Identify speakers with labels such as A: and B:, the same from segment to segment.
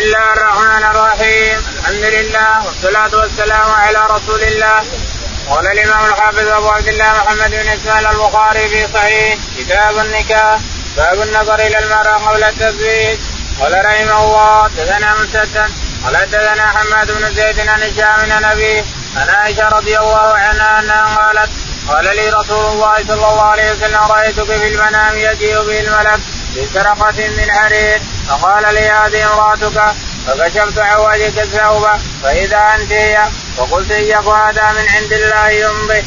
A: الله الرحمن الرحيم. الحمد لله والصلاة والسلام على رسول الله. قال الإمام الحافظ أبو عبد الله محمد بن إسماعيل البخاري في صحيح كتاب النكاح. باب النظر إلى المرأة قبل التزويج. قال رحمه الله حدثنا مسدد. قال حدثنا حماد بن زيد عن هشام عن عن عائشة رضي الله عنها أنها قالت قال لي رسول الله صلى الله عليه وسلم رأيتك في المنام يجيء به الملك بسرقة من حرير. فقال لي هذه امرأتك فكشفت عن وجهك الثوب فإذا أنت هي وقلت يكن هذا من عند الله يمضي.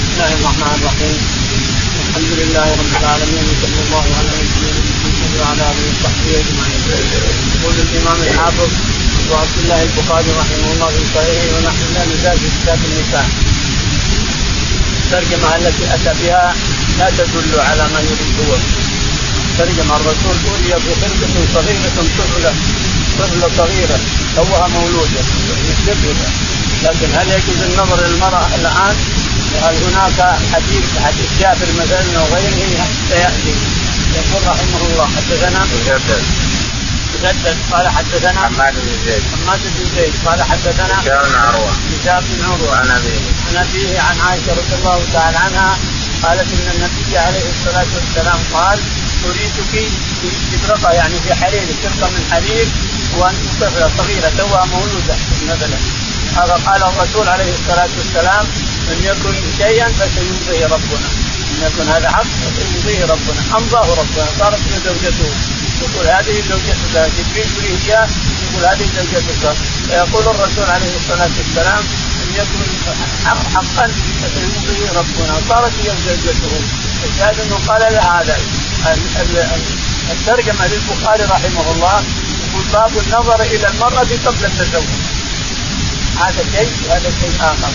B: بسم الله الرحمن الرحيم الحمد لله رب العالمين وصلى الله على نبينا محمد وعلى آله وصحبه أجمعين. يقول الإمام الحافظ أبو عبد الله البخاري رحمه الله في صحيحه ونحن لا نزال في كتاب النكاح. الترجمه التي أتى بها لا تدل على ما هو ترجم الرسول أولي بخلقة صغيرة طفلة طفلة صغيرة توها مولودة. لكن هل يجوز النظر للمرأة الآن؟ هل هناك حديث حديث جابر مثلا وغيره؟ سيأتي. يقول رحمه الله حدثنا مسدد قال حدثنا
A: حماد بن زيد.
B: حماد بن زيد. قال حدثنا
A: هشام بن عروة.
B: هشام بن عروة.
A: عن أبيه.
B: عن أبيه عن عائشة رضي الله تعالى عنها قالت إن النبي عليه الصلاة والسلام قال اريدك استبرقه يعني في حرير فرقه من حرير وانت طفله صغيرة توها مولودة مثلا. هذا قال الرسول عليه الصلاة والسلام إن يكن شيئا فسيمضيه ربنا. إن يكن هذا حق فسيمضيه ربنا. أمضاه ربنا صارت من زوجته. يقول هذه زوجتك جبريل يريه إياه يقول هذه زوجتك فيقول الرسول عليه الصلاة والسلام إن يكن حقا فسيمضيه ربنا. صارت هي زوجته. الشاهد أنه قال لها هذا. الترجمة للبخاري رحمه الله يقول باب النظر إلى المرأة قبل التزوج. هذا شيء وهذا شيء آخر.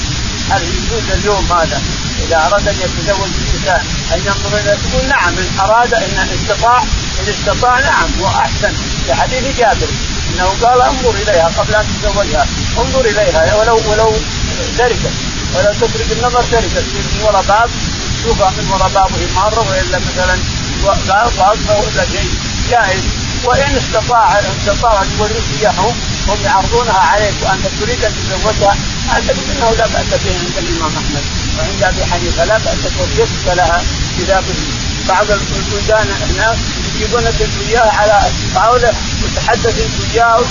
B: هل يجوز اليوم هذا إذا أراد أن يتزوج الإنسان أن ينظر إلى تقول نعم إن أراد إن استطاع إن استطاع نعم وأحسن. في حديث جابر إنه قال انظر إليها قبل أن تتزوجها. انظر إليها ولو ولو تركت ولو تترك النظر تركت من وراء باب تشوفها من وراء بابه مره وإلا مثلا واصبح ولا شيء. جائز وان استطاع استطاع أن يوريك اياه هم يعرضونها عليك وأنت تريد أن تتزوجها. اعتقد إنه لا بأس به عند الإمام أحمد. وعند أبي حنيفة لا بأس توفيقك لها إذا بعض البلدان هناك يجيبونك إياها على طاوله وتحدث انت وياها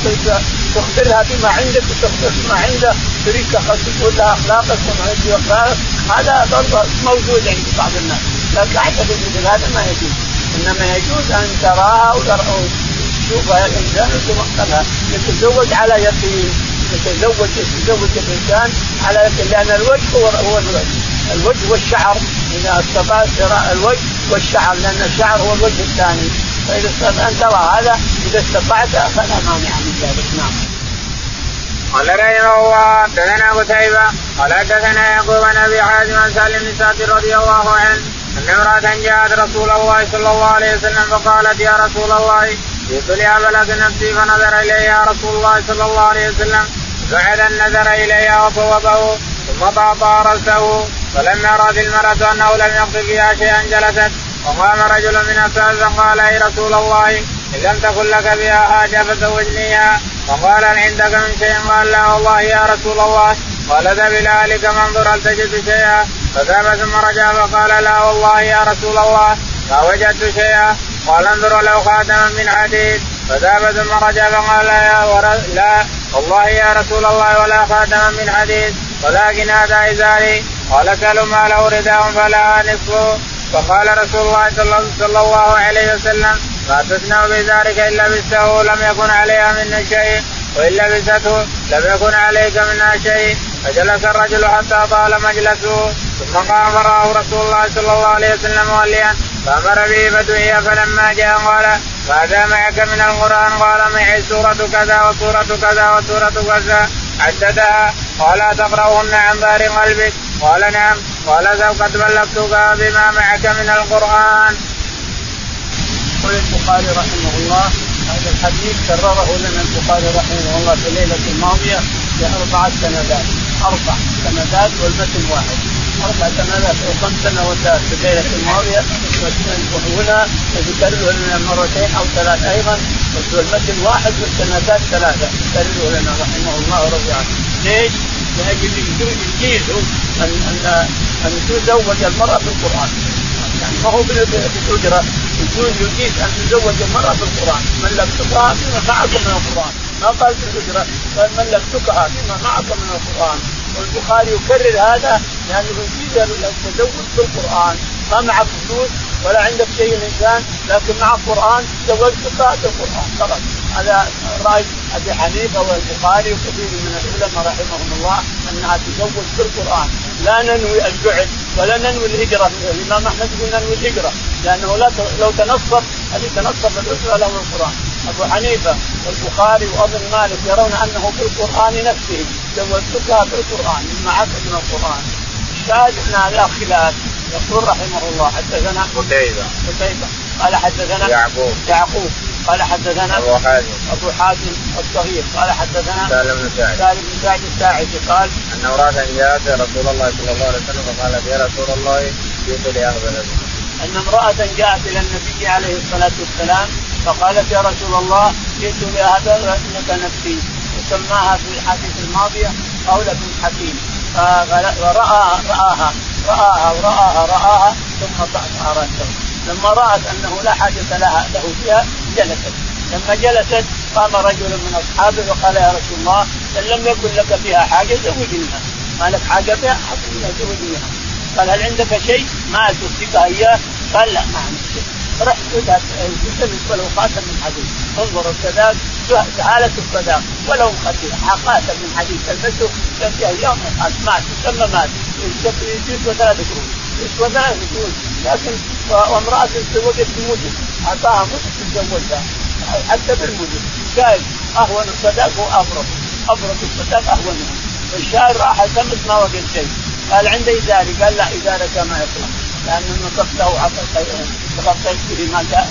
B: تخبرها بما عندك وتخبر بما عنده تريد تقول لها أخلاقك وما عندي أخلاقك. هذا برضه موجود عند بعض الناس. لكن أعتقد مثل هذا ما يجوز. إنما يجوز أن تراها وتشوفها الانسان وتمقتلها يتزوج على يقين يتزوج يتزوج الإنسان على يقين لأن الوجه هو هو الوجه. الوجه والشعر إذا استطعت شراء الوجه والشعر لأن الشعر هو الوجه الثاني. فإذا استطعت أن ترى هذا إذا استطعت فلا مانع من ذلك. نعم.
A: قال رحمه الله حدثنا قتيبة قال حدثنا يعقوب بن أبي حازم عن سالم بن سعد رضي الله عنه أن امرأة جاءت رسول الله صلى الله عليه وسلم فقالت يا رسول الله جئت لأبلغ نفسي فنظر اليها رسول الله صلى الله عليه وسلم. بعد النظر اليها وصوبه ثم طاطا رأسه فلما رأت المرأة أنه لم يقض فيها شيئا جلست. وقام رجل من أصحابه فقال أي رسول الله إن لم تكن لك بها حاجة فزوجنيها. فقال هل عندك من شيء؟ قال لا والله يا رسول الله. قال ذهب إلى أهلك فانظر هل تجد شيئا؟ فذهب ثم رجع فقال لا والله يا رسول الله ما وجدت شيئا. قال انظر له خاتما من حديد فذهب ثم رجع فقال يا ور... لا والله يا رسول الله ولا خاتما من حديد ولكن هذا إزاري. قال سلوا ما له رداء فلا نصفه. فقال رسول الله صلى الله عليه وسلم ما تصنع بذلك ان لبسته لم يكن عليها من شيء. وان لبسته لم يكن عليك منها شيء. فجلس الرجل حتى طال مجلسه. ثم قام فرآه رسول الله صلى الله عليه وسلم موليا. فأمر به فدعي فلما جاء قال ماذا معك من القرآن؟ قال معي سورة كذا وسورة كذا وسورة كذا. عددها قال تقراهن عن ظهر قلبك؟ قال نعم. قال قد بلغتك بما معك من القرآن.
B: يقول البخاري رحمه الله هذا الحديث كرره لنا البخاري رحمه الله في الليلة الماضية باربعه سندات أربع سندات والمتن واحد. أربع سنوات أو خمس سنوات في الليلة الماضية وهنا يكرره لنا مرتين أو ثلاث أيضا والمتن واحد والسنتات ثلاثة. يكرره لنا رحمه الله ورضي عنه. ليش؟ لأجل يجيز ان ان أن تزوج المرأة بالقرآن. يعني ما هو بالأجرة. يقول يجيز أن تزوج المرأة بالقرآن. من تقرا فيما معكم من القرآن. ما قال بالأجرة. قال من تقرا فيما معكم من القرآن. والبخاري يكرر هذا لأنه يجيز التزوج بالقرآن ما معك فلوس ولا عندك شيء الإنسان لكن مع القرآن زوجتك بالقران فقط. هذا رأي أبي حنيفة والبخاري وكثير من العلماء رحمهم الله أنها تزوج بالقرآن. لا ننوي الجعل ولا ننوي الهجرة. الإمام أحمد يقول ننوي الهجرة لأنه لا لو تنصب الذي تنصب الأسرة له القرآن. أبو حنيفة والبخاري واظن مالك يرون أنه بالقرآن نفسه. زوجتها بالقران معك من القرآن. الشاهد إن هذا خلاف. يقول رحمه الله حدثنا
A: قتيبة.
B: قتيبة. قال حدثنا
A: يعقوب.
B: يعقوب. قال حدثنا
A: أبو حازم.
B: أبو حازم الصغير. قال حدثنا
A: سالم بن سعد.
B: سالم بن سعد الساعدي. قال
A: أن امراه جاءت رسول الله صلى الله عليه وسلم فقالت يا رسول الله جئت لاهبل
B: أن امرأة جاءت إلى النبي عليه الصلاة والسلام فقالت يا رسول الله جئت لاهبل ابنك نفسي. وسماها في الحديث الماضيه قول ابن حكيم. فراى رآها. رآها ورآها رآها ثم رأسه. لما رأت أنه لا حاجة لها له فيها جلست. لما جلست قام رجل من أصحابه وقال يا رسول الله إن لم يكن لك فيها حاجة زوجنيها ما لك حاجة بها زوجنيها قال هل عندك شيء؟ ما تصدقها إياه؟ قال لا ما عندي شيء. رحت تلبس ولو خاتم من حديد انظر الصداق تعالى الصداق ولو خاتم من حديد تلبسه تنتهي يوم مات ثم مات يسوى ثلاثة قرون يسوى ثلاثة قرون لكن وامرأة تزوجت بمدن أعطاها مدن تتزوجها حتى بالمدن قال أهون الصداق هو أبرد أبرد الصداق أهونها والشاعر راح التمس ما وجد شيء قال عندي إزاري قال لا إزارك ما يطلع لأن نصبت له عقل تغطيت به ما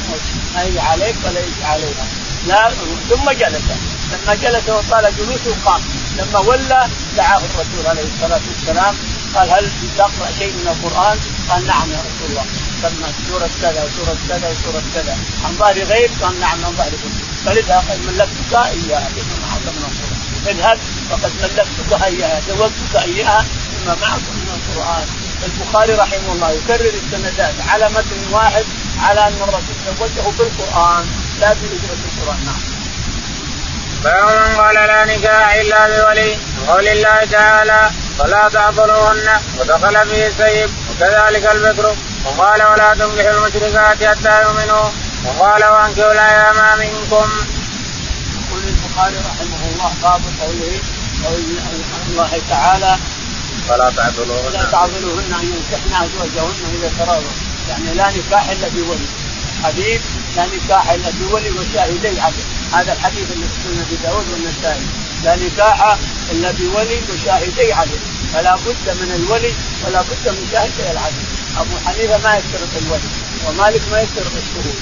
B: ما يجي عليك ولا يجي عليها لا ثم جلس. لما جلس وطال جلوسه قام. لما ولى دعاه الرسول عليه الصلاة والسلام. قال هل تقرأ شيء من القرآن؟ قال نعم يا رسول الله. سمى سورة كذا وسوره كذا وسوره كذا. عن ظهر غيب؟ قال نعم عن ظهر غيب. اذهب قد ملكتك إياها. بما معك من القرآن. اذهب فقد ملكتك إياها زوجتك إياها بما معك من القرآن. البخاري رحمه الله يكرر السندات على متن واحد على أن الرسول زوجه بالقرآن لا باجره القرآن نعم.
A: باب من قال لا نكاح إلا بولي قول الله تعالى فلا تعطلوهن ودخل فيه السيب وكذلك البكر وقال ولا تنكحوا المشركات حتى يؤمنوا وقال وانكحوا الأيام منكم.
B: يقول البخاري رحمه الله باب قوله قول الله تعالى
A: فلا تعضلوهن
B: لا تعضلوهن أن ينكحن أزواجهن إذا تراضوا. يعني لا نكاح إلا بولي. حديث لا نكاح إلا بولي وشاهدي. عدل هذا الحديث اللي في سنة أبي داود والنسائي. لا نكاح إلا بولي وشاهدي. عدل فلا بد من الولي ولا بد من شاهدي العدل. أبو حنيفة ما يشترط الولي ومالك ما يشترط الشهود.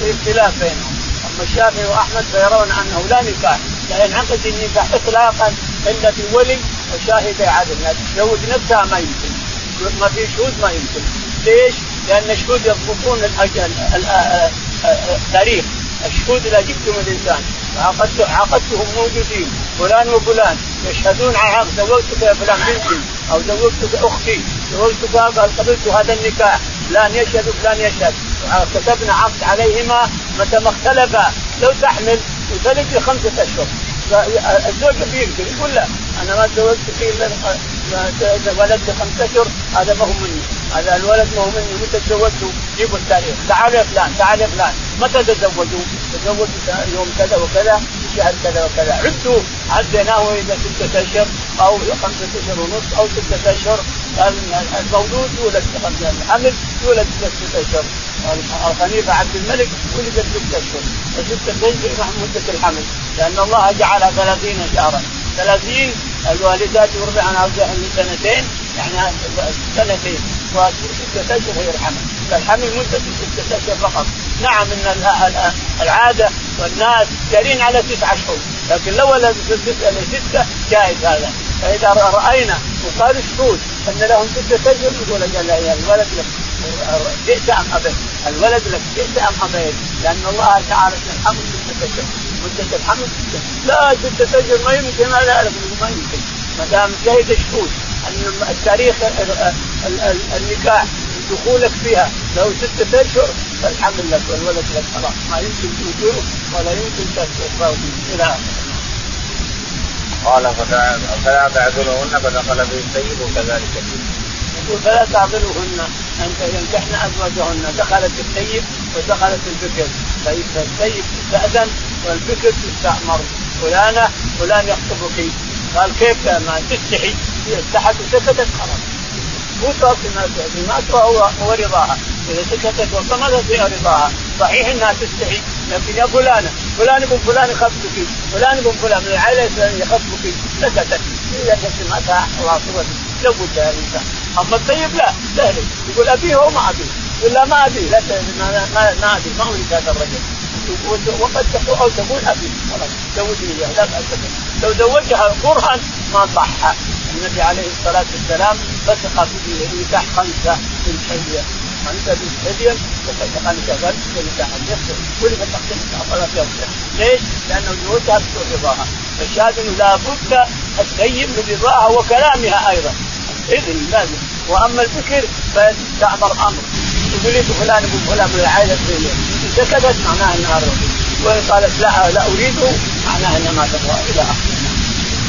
B: في اختلاف بينهم. أما الشافعي وأحمد فيرون أنه لا نكاح. لا ينعقد النكاح اطلاقا إلا بولي وشاهدي عدل تزوج نفسها ما يمكن. ما في شهود ما يمكن. ليش؟ لأن الشهود يضبطون الاجل التاريخ. الشهود إذا جبتم الإنسان عقدت عقدتهم موجودين. فلان وفلان. يشهدون على عقد زوجتك يا فلان بنتي. أو زوجتك أختي. زوجتك قال قبلت هذا النكاح. فلان يشهد وفلان يشهد. كتبنا عقد عليهما متى ما اختلفا. لو تحمل وتلد بخمسه أشهر. الزوج يمكن يقول لا أنا ما تزوجت الا ولد خمسة أشهر هذا ما هو مني. هذا الولد ما هو مني متى تزوجته جيبوا التاريخ. تعال يا فلان تعال يا فلان. متى تزوجوا؟ تزوجوا يوم كذا وكذا شهر كذا وكذا. عدوا عديناه إلى ستة أشهر أو خمسة أشهر ونصف أو ستة أشهر. المولود يولد الحمل يولد ستة أشهر. الخليفة عبد الملك ولدت ستة أشهر. فستة اشهر مدة الحمل لأن الله جعلها ثلاثين شهرا. ثلاثين الوالدات يرضعن أولادهن سنتين يعني سنتين. وستة أشهر الحمل فالحمل مدة ستة أشهر فقط. نعم إن العادة والناس جارين على تسعة اشهر لكن لو ولدت ستة جائز هذا. فإذا رأينا وقال الشهود أن لهم ستة اشهر يا الولد لك. جئت أم أبيت؟ الولد لك. جئت أم أبيت؟ لأن الله تعالى الحمل ستة اشهر مدة الحمل لا ستة اشهر ما يمكن لا ما يمكن. ما دام شهد شهود أن التاريخ النكاح دخولك فيها لو ستة أشهر فالحمل لك والولد لك. خلاص ما يمكن توجوه ولا يمكن تسقط إلى آخره.
A: قال فلا تعذلهن فدخل به السيد وكذلك.
B: يقول فلا تعذلوهن أن ينكحن أزواجهن. دخلت السيد ودخلت البكر فالسيد تستاذن والبكر تستامر فلانه فلان يخطبك. قال كيف ما تستحي؟ هي استحت وسكتت خلاص مو بما هو ورضاها إذا سكتت وصمتت فيها رضاها؟ صحيح إنها تستحي. لكن يا فلانه فلان ابن فلان يخطبك فلان ابن فلان من الفلانية يخطبك سكتت إذا شتمتها خلاص زوجها الانسان أما الطيب لا سهل يقول أبيه أو ما أبيه. يقول لا ما أبيه. لا ما ما, ما أبيه. ما اريد هذا الرجل. وقد تقول أو تقول ابي خلاص زوجني إياه لا بأس لو زوجها كرها ما صح. النبي عليه الصلاة والسلام فسق في نكاح خمسه من حيه حيه وفسق نكاح خمسه نكاح يصبر كل ما تقسم فلا يصبر ليش؟ لأنه بدون رضاها فالشاهد انه لابد السيد من رضاها وكلامها أيضا. إذن لازم واما الفكر فيستعمر أمر يقول لي فلان ابن فلان من العائله الفلانيه سكتت معناها انها رضي وان قالت لا لا اريده معناها انها ما تبغى إلى اخره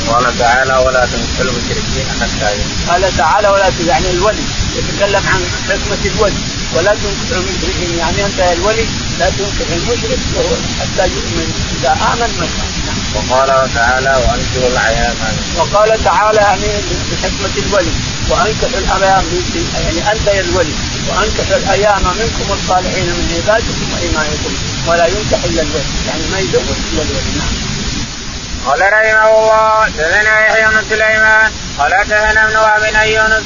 A: قال تعالى ولا تنكحوا المشركين حتى
B: قال تعالى ولا يعني الولي. يتكلم عن حكمة الولي. ولا تنكح المشركين يعني أنت يا الولي لا تنكح المشرك وهو حتى يؤمن. إذا آمن من
A: وقال تعالى وانكحوا الأيام
B: وقال تعالى يعني بحكمة الولي. وأنكحوا الأيام يعني أنت يا الولي. وأنكحوا الأيام منكم الصالحين من عبادكم وإيمانكم. ولا ينكح إلا الولي. يعني ما يزوج إلا الولي. نعم.
A: قال رحمه الله حدثنا يحيى بن سليمان قال حدثنا ابن وهب بن يونس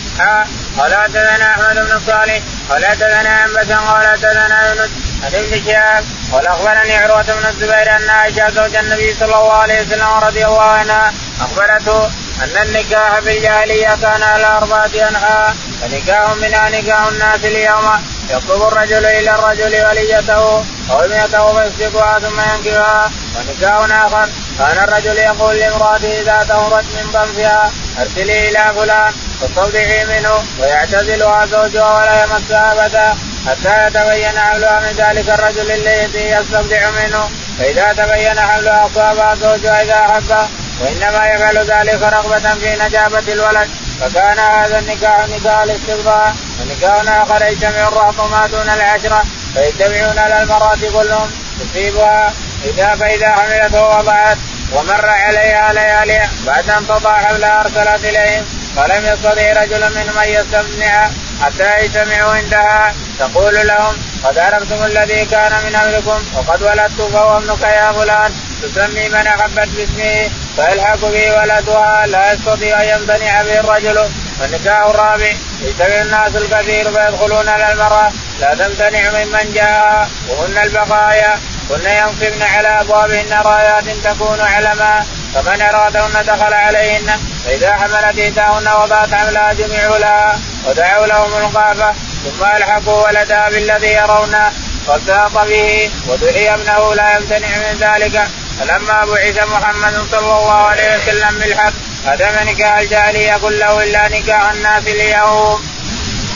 A: قال حدثنا أحمد بن صالح قال حدثنا انبسا قال حدثنا يونس عن ابن شهاب قال أخبرني عروة بن الزبير أن عائشة زوج النبي صلى الله عليه وسلم رضي الله عنها أخبرته أن النكاح في الجاهلية كان على أربعة أنحاء فنكاح منها نكاح الناس اليوم يطلب الرجل إلى الرجل وليته أو ابنته فيسبقها ثم ينكحها ونكاح آخر كان الرجل يقول لامرأته إذا طهرت من ضمها أرسلي إلى فلان فاستودعي منه ويعتزلها زوجها ولا يمسها أبدا حتى يتبين حملها من ذلك الرجل الذي يستودع منه. فإذا تبين حملها أصابها زوجها إذا احبه وإنما يفعل ذلك رغبة في نجابة الولد. فكان هذا النكاح نكاح الاستبضاع ونكاح آخر يجتمع الرهط ما دون العشرة فيجتمعون على المرأة كلهم تصيبها إذا فاذا حملت ووضعت ومر عليها ليالي بعد أن تضع حولها أرسلت إليهم فلم يستطع رجل منهم أن يستمنع حتى يجتمعوا عندها. تقول لهم قد عرفتم الذي كان من امركم وقد ولدت فهو ابنك يا فلان. تسمي من أحبت باسمه فيلحق به ولدها. لا يستطيع أن يمتنع به الرجل. والنكاح الرابع يجتمع الناس الكثير فيدخلون على المرأة. لا تمتنع ممن جاء وهن البقايا. كن ينصبن على أبوابهن رايات تكون علما فمن أرادهن دخل عليهن فإذا حملت احداهن وضعت حملها جميعوا لها ودعوا لهم القافه ثم ألحقوا ولدها بالذي يرونه فالتاط به ودعي ابنه لا يمتنع من ذلك فلما بعث محمد صلى الله عليه وسلم بالحق هدم نكاح الجاهلية كله إلا نكاح الناس اليوم.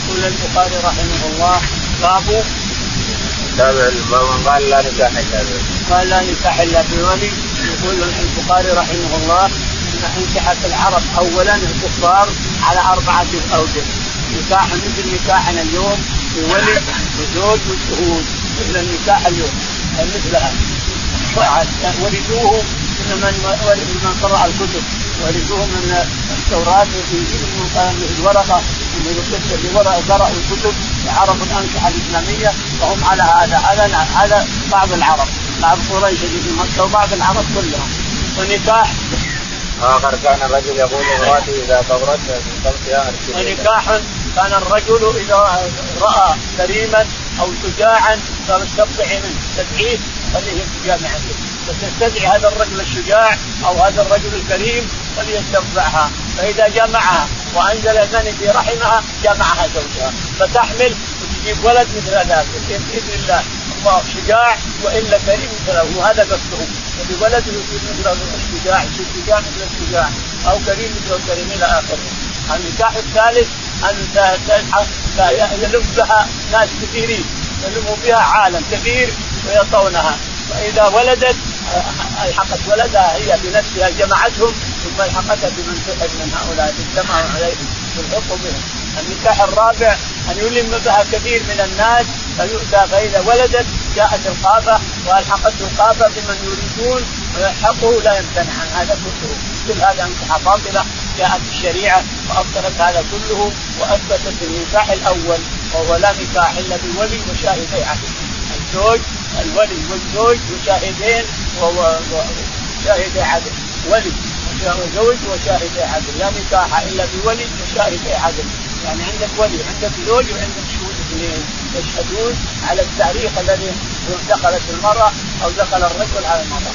B: يقول البخاري رحمه الله باب
A: من قال لا نكاح الا
B: قال لا نكاح الا بولي يقول البخاري رحمه الله ان انكحت العرب اولا الكفار على اربعه اوجه نكاح مثل نكاحنا اليوم بولي وزوج وشهود مثل النكاح اليوم مثلها ورثوه من من قرأ الكتب ورثوه من التوراة والإنجيل من الورقة من ورقة قرأوا الكتب وعرفوا الأنكحة الإسلامية وهم على هذا هذا هذا بعض العرب بعض قريش اللي في مكة وبعض العرب كلهم. ونكاح.
A: آخر كان الرجل يقول لامرأته إذا كبرت من خلفها
B: ونكاح. كان الرجل إذا رأى كريما أو شجاعا فاستبطعي منه. تدعيه خليه يتجامع فتستدعي هذا الرجل الشجاع أو هذا الرجل الكريم فليستنفعها فإذا جمعها وأنزل المني في رحمها جمعها زوجها. فتحمل وتجيب ولد مثل ذاك بإذن الله. الله شجاع والا كريم مثله وهذا قصده وبولده يصير مثل الشجاع. شجاع مثل الشجاع. أو كريم مثل الكريم إلى آخره. النكاح الثالث أن يلم بها ناس كثيرين. يلم بها عالم كثير ويطونها. فإذا ولدت ألحقت ولدها هي بنفسها جمعتهم ثم ألحقتها بمن من هؤلاء اجتمعوا عليهم تلحق بهم. النكاح الرابع أن يلم بها كثير من الناس فيؤتى فاذا ولدت جاءت القافه والحقته القافه بمن يريدون ويلحقه لا يمتنع عن هذا كله. كل هذا أنكحة باطله جاءت الشريعة وأبطلت هذا كله وأثبتت النكاح الأول وهو لا نكاح إلا بولي وشاهدي عهد الزوج الولي والزوج وشاهدين وشاهدي عدل ولي زوج وشاهدي عدل لا نكاح إلا بولي وشاهدي عدل يعني عندك ولي عندك زوج وعندك شهود اثنين. يشهدون على التاريخ الذي دخلت المرأة أو دخل الرجل على المرأة.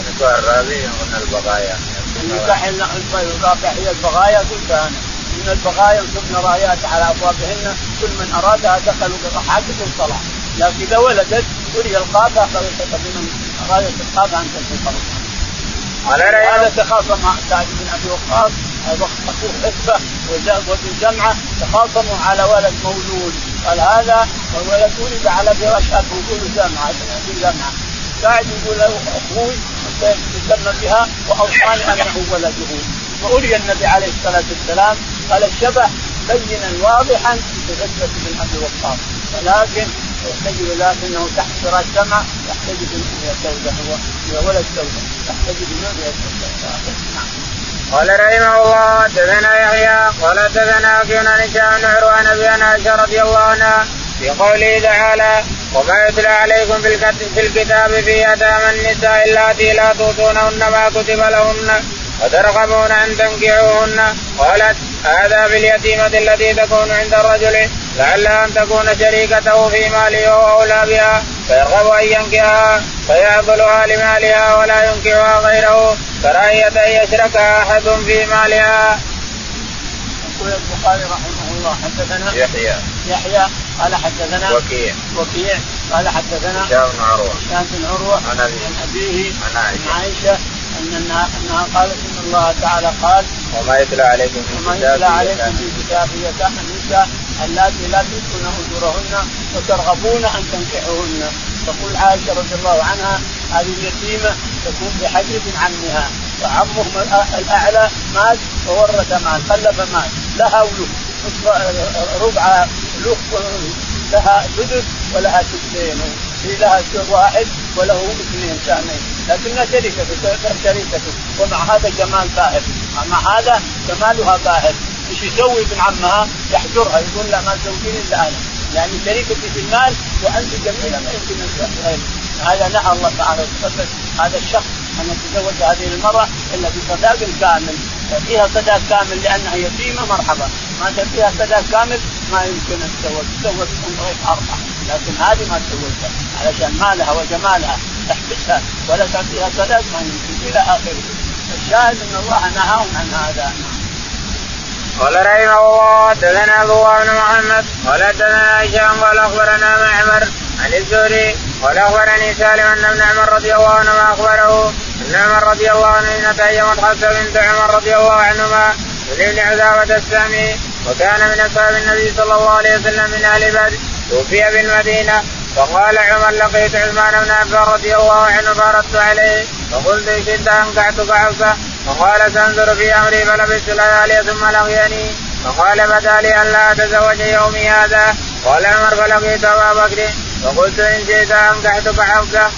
A: النكاح الرابع قلنا البغايا.
B: النكاح الرابع هي البغايا قلت أنا. من البغايا ينصبن رايات على أبوابهن كل من أرادها دخلوا برحاكم الصلاه لكن إذا ولدت ولي القافه فليس بمن ارادت القافه ان تنتصر. هذا تخاصم مع سعد بن أبي وقاص. اخوه حسبه وابن جمعه تخاصموا على ولد مولود. قال هذا والولد ولد على فراش ابوه يقول جمعه ابن جمعه سعد يقول له أخوي يسمى بها وأوصاني أنه ولده. وأري النبي عليه الصلاة والسلام قال الشبه بينا واضحا في غزوه بن أبي وقاص. ولكن يحتاج لكنه تحت فراش جمعه يحتاج إلى سوده هو ولد سوده يحتاج إلى نعم
A: قال رحمه الله حدثنا يحيى قال كنا هشام بن عروة عن أبي عائشة رضي الله عنها في قوله تعالى وما يتلى عليكم في الكتاب في يتامى النساء اللاتي لا تؤتونهن ما كتب لهن وترغبون أن تنكحوهن قالت هذا في اليتيمة التي تكون عند الرجل لعلها أن تكون شريكته في ماله وهو اولى بها فيرغب أن ينكحها فيعضلها لمالها ولا ينكحها غيره كراهية أن يشركها أحد في مالها.
B: يقول البخاري رحمه الله حدثنا
A: يحيى.
B: يحيى قال حدثنا
A: وكيع.
B: وكيع قال حدثنا
A: هشام بن عروة.
B: هشام بن عروة
A: عن
B: أبيه.
A: عن عائشه
B: عن عائشة. انها أنها قالت إن الله تعالى قال
A: وما يتلى عليكم في
B: وما يتلى عليكم في كتاب يتامى النساء اللاتي لا تؤتون اجورهن وترغبون أن تنكحوهن. تقول عائشة رضي الله عنها هذه اليتيمة تكون من عمها وعمه الأعلى مات وورث مال خلف مال لها ربع لها سدس ولها سدسين هي لها واحد وله اثنين سهمين لكنها شريكة شريكة ومع هذا جمال باهر مع هذا جمالها باهر. إيش يسوي ابن عمها؟ يحجرها يقول لا ما تزوجين إلا أنا. يعني شريكتي في المال وأنت جميلة ما يمكن أن هذا نهى الله تعالى وتقدس هذا الشخص أن يتزوج هذه المرأة إلا بصداق كامل. فيها صداق كامل لأنها يتيمة مرحبا. ما فيها صداق كامل ما يمكن أن تتزوج تزوج غير اربعه لكن هذه ما تزوجها. علشان مالها وجمالها تحبسها ولا تعطيها صداق ما يمكن. إلى آخره. الشاهد أن الله نهاهم عن هذا.
A: قال رحمه الله حدثنا أبو بن محمد قال حدثنا هشام قال أخبرنا معمر عن الزهري قال أخبرني سالم أن ابن عمر رضي الله عنهما أخبره أن عمر رضي الله عنه إن تيمت حفصه بنت عمر رضي الله عنهما من ابن عذابة السامي وكان من أصحاب النبي صلى الله عليه وسلم من أهل بدر توفي بالمدينة فقال عمر لقيت عثمان بن عفان رضي الله عنه فاردت عليه فقلت إن شئت انكعتك حفصه فقال سأنظر في أمري فلبثت ليالي ثم لقيني فقال بدا لي أن لا أتزوج يومي هذا. قال عمر فلقيت ابا بكر فقلت إن شئت انكحتك حفصه.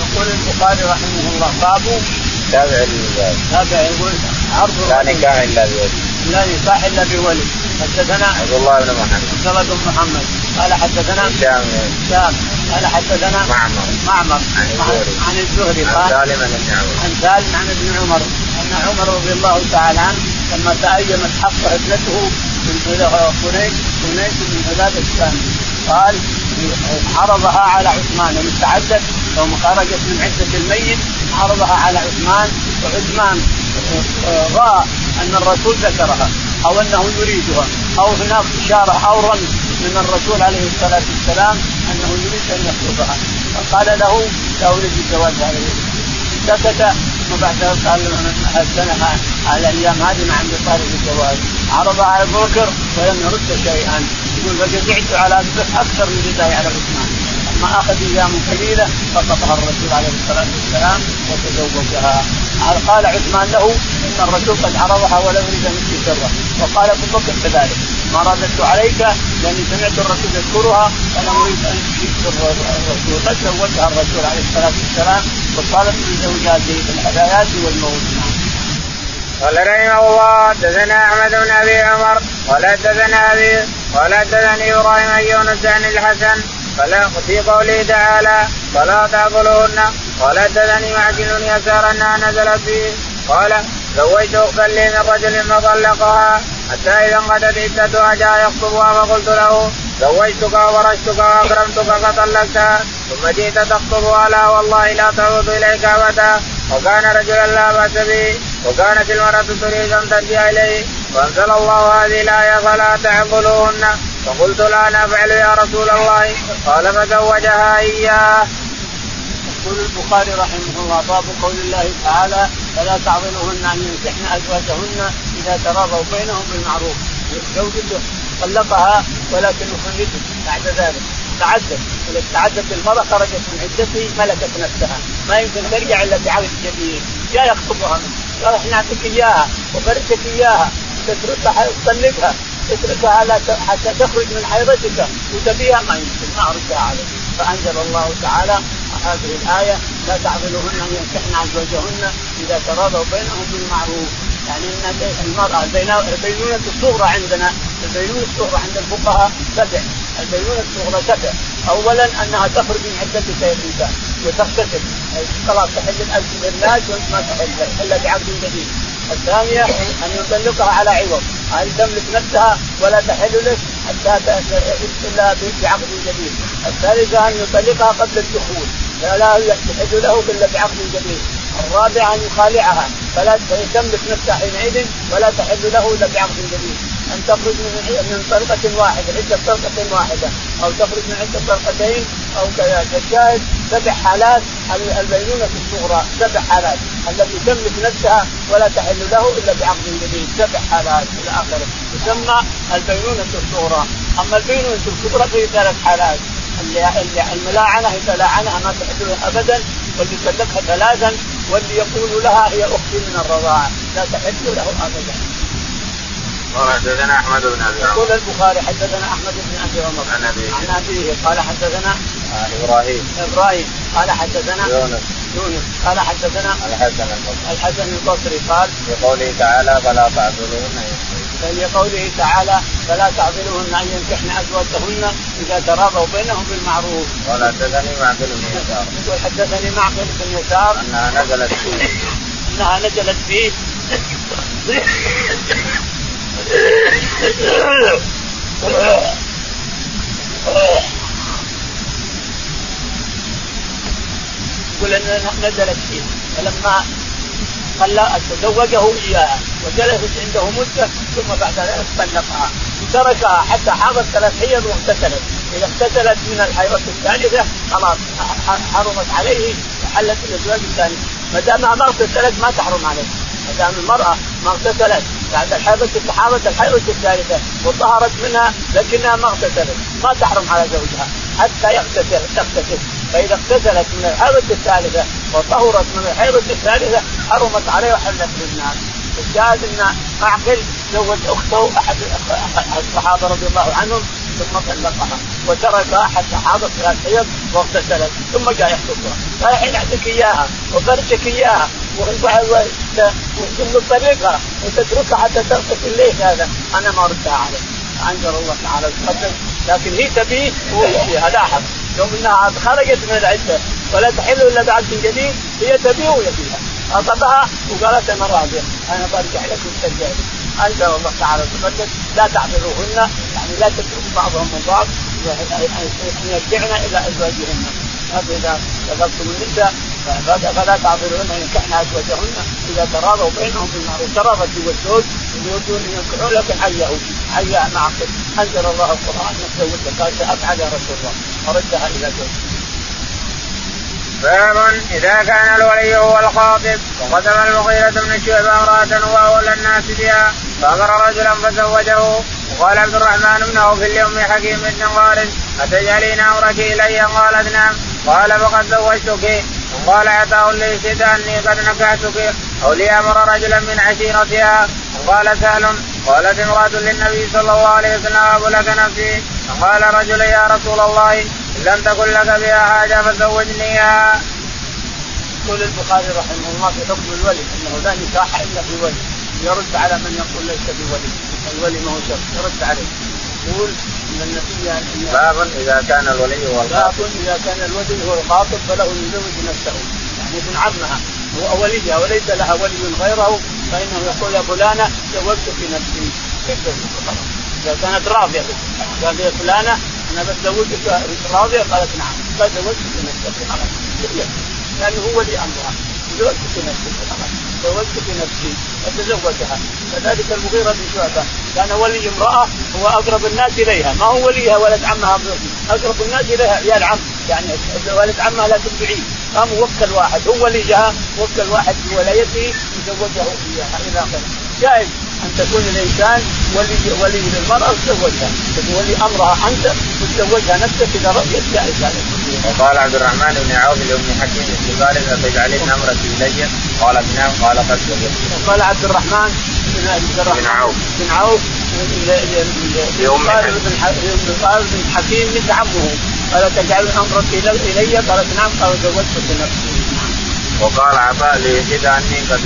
B: يقول البخاري رحمه الله باب
A: تابع
B: تابع يقول عرض
A: لا نكاح إلا بولي
B: لا نكاح إلا بولي حدثنا
A: عبد الله بن محمد.
B: عبد الله بن محمد. قال حدثنا
A: هشام
B: هشام قال حدثنا
A: معمر.
B: معمر.
A: عن الزهري.
B: عن الزهري
A: عن
B: قال
A: سالم بن عمر
B: عن سالم عن ابن عمر. أن عمر رضي الله تعالى عنه لما تأيمت حفصه ابنته من حنين حنين من عباد الثاني قال عرضها على عثمان. يوم تعدت يوم خرجت من عدة الميت عرضها على عثمان. وعثمان راى أن الرسول ذكرها أو أنه يريدها أو هناك اشاره أو رمز من الرسول عليه الصلاة والسلام أنه يريد أن يخطبها فقال له لا أريد الزواج عليه. سكت وبعد قال السنة على الأيام هذه ما عندي طالب الزواج. عرض على بكر ولم يرد شيئا. يقول فجزعت على أكثر من جزائي على عثمان. ما أخذ أيام قليلة فقطها الرسول عليه الصلاة والسلام وتزوجها. قال عثمان له الرسول قد عرضها ولا يريد ان سره. وقال أبو بكر كذلك. ما رددت عليك لأني سمعت الرسول يذكرها فلم أريد أن سر الرسول. قد زوجها الرسول عليه الصلاة والسلام من زوجاته في الحياة والموت.
A: قال رحمه الله حدثنا أحمد بن أبي عمر قال حدثنا أبي قال حدثني إبراهيم يونس عن الحسن فلا في قوله تعالى فلا تعقلوهن قال حدثني معجل يسار انها نزلت فيه. قال زوجت اختا لي من رجل فطلقها حتى إذا انقضت عدتها جاء يخطبها فقلت له زوجتك وبرشتك وأكرمتك فطلقتها ثم جئت تخطبها لا والله لا تعود إليك أبدا وكان رجلا لا بأس به وكانت المرأة تريد أن ترجع إليه فأنزل الله هذه الآية فلا تعقلوهن فقلت لا نفعل يا رسول الله قال فزوجها إياه.
B: يقول البخاري رحمه الله باب قول الله تعالى فلا تعظمهن أن ينكحن أزواجهن إذا تراضوا بينهم بالمعروف. زوجته طلقها ولكن يخرجه بعد ذلك. تعدت إذا تعدت المرأة خرجت من عدته ملكت نفسها. ما يمكن ترجع إلا بعقد جديد. جاء يخطبها منه قال إحنا نعطيك إياها وفرشك إياها. تتركها تطلقها. اتركها لا حتى تخرج من حيضتك وتبيها ما يمكن. ما اردها عليك. فأنزل الله تعالى هذه الآية لا تعضلوهن أن ينكحن ازواجهن إذا تراضوا بينهم بالمعروف. يعني إن المرأة البينونة الصغرى عندنا البينونة الصغرى عند الفقهاء سبع. البينونة الصغرى سبع. اولا أنها تخرج من عدتك يا الانسان وتغتسل خلاص تحل الناس وانت ما تحل إلا بعقد جديد. الثانية أن يطلقها على عوض. أن تملك نفسها ولا تحل لك حتى إلا بعقد جديد. الثالثة أن يطلقها قبل الدخول. فلا يحل له إلا بعقد جديد. الرابعة أن يخالعها. فلا تملك نفسها حينئذ ولا تحل له إلا بعقد جديد. أن تخرج من من طلقه واحدة عدة طلقه واحدة. أو تخرج من عدة طلقتين أو كذا الشاهد سبع حالات البينونه الصغرى سبع حالات. التي تملك نفسها ولا تحل له إلا بعقد جديد. سبع حالات إلى آخره. تسمى البينونه الصغرى. أما البينونه الكبرى فهي ثلاث حالات. الملاعنة اذا لاعنها ما تحل ابدا واللي يطلقها ثلاثا واللي يقول لها هي أختي من الرضاعة. لا تحل له ابدا.
A: قال حدثنا أحمد بن أبي
B: عمر يقول البخاري حدثنا أحمد بن أبي عمر عن أبيه. عن أبيه. قال حدثنا
A: آه إبراهيم.
B: إبراهيم. قال حدثنا
A: يونس.
B: يونس. قال حدثنا
A: الحسن البصري.
B: الحسن البصري. قال
A: في قوله تعالى فلا تعذلوهن
B: في قوله تعالى فلا تعذلوهن أن ينكحن أزواجهن إذا تراضوا بينهم بالمعروف.
A: قال حدثني معقل بن يسار.
B: يقول حدثني معقل بن يسار
A: أنها نزلت فيه.
B: أنها نزلت فيه يقول ان نزلت فيه فلما تزوجه إياها وجلست عنده مدة ثم بعد ذلك طلقها تركها حتى حاضت ثلاث حيض واغتسلت إذا اغتسلت من الحيضة الثالثة خلاص حرمت عليه وحلت الازواج الثانية ما دام ما اغتسلت ما تحرم عليه. ما دام المرأة ما اغتسلت بعد الحيضة حاضت الحيضة الثالثة وطهرت منها لكنها ما اغتسلت ما تحرم على زوجها حتى يغتسل تغتسل. فإذا اغتسلت من الحيضة الثالثة وطهرت من الحيضة الثالثة حرمت عليه وحلت بالنار الشاهد إن معقل زوج أخته احد الصحابة رضي الله عنهم ثم طلقها وتركها حتى حاضت ثلاث حيض واغتسلت. ثم جاء يخطبها فالحين اعطيك إياها وفرشك إياها ثم تطلقها وتتركها حتى تغتسل ليش هذا؟ أنا ما ردها عليه انزل الله تعالى تقدم لكن هي تبيه وهو يبيها. لاحظ. يوم إنها خرجت من العده ولا تحل إلا بعقد جديد هي تبيه ويبيها خطبها وقالت أنا راضيه أنا برجع لك وترجع لك انزل الله تعالى تقدم لا تعذروهن. يعني لا تتركوا بعضهم من بعض. ان يرجعن إلى أزواجهن. إذا طلقتم النساء. فلا تعذرهن ينكحن أزواجهن إذا تراضوا بينهم بالمعروف تراضى والزوج يريدون ان ينكحوا لكن حيه حيه معقل أنزل الله القرآن نتزوجك قال افعل يا رسول الله. فردها إلى زوجها.
A: باب إذا كان الولي هو الخاطب وقدم المغيرة بن شعبة امرأة واولى الناس بها فأمر رجلا فزوجه. وقال عبد الرحمن بن عوف اليوم حكيم بن غارب أتجعلين أمرك إلي؟ قالت نعم قال فقد زوجتك. وقال عطاء ليست أني قد نكحتك. أو ليامر رجلا من عشيرتها. وقال سهل. قالت امرأة للنبي صلى الله عليه وسلم أبو لك نفسي. فقال رجل يا رسول الله إن لم تكن لك بها حاجة فزوجنيها.
B: يقول البخاري رحمه الله في حكم الولي أنه لا نكاح إلا في ولي يرد على من يقول ليس بولي الولي ما هو شرط يرد عليه. يقول
A: باب إذا كان الولي هو
B: الخاطب. باب إذا كان الولي هو الخاطب فله أن يزوج نفسه يعني ابن عمها هو وليها وليس لها ولي غيره فإنه يقول يا فلانة زوجتك نفسي. إذا كانت راضية. قال يا فلانة أنا بتزوجك راضية؟ قالت نعم. قال زوجتك نفسك. خلاص. لأنه هو ولي أمرها. زوجتك نفسك. خلاص. زوجتك نفسي. فتزوجها كذلك المغيرة بن شعبة. كان ولي امرأة هو أقرب الناس إليها. ما هو وليها؟ ولد عمها أقرب الناس إليها. يا العم. يعني ولد عمها لكن بعيد قام وكل واحد. هو وليها وكل واحد في ولايته يزوجه إياها. إلى آخره. جائز. ان تكون الانسان ولي ولي للمرأة وتزوجها. تولي أمرها أنت وتزوجها نفسك إذا رضيت جائز ذلك.
A: وقال عبد الرحمن بن عوف لأم حكيم بن طالب فتجعلين امرك إلي. قالت نعم قال قد
B: وقال عبد الرحمن بن
A: بن عوف.
B: بن عوف. لأم بن حكيم بنت عمه. قال تجعل امرك الي قالت نعم. قال زوجتك نفسي
A: وقال عطاء ليشهد أني قد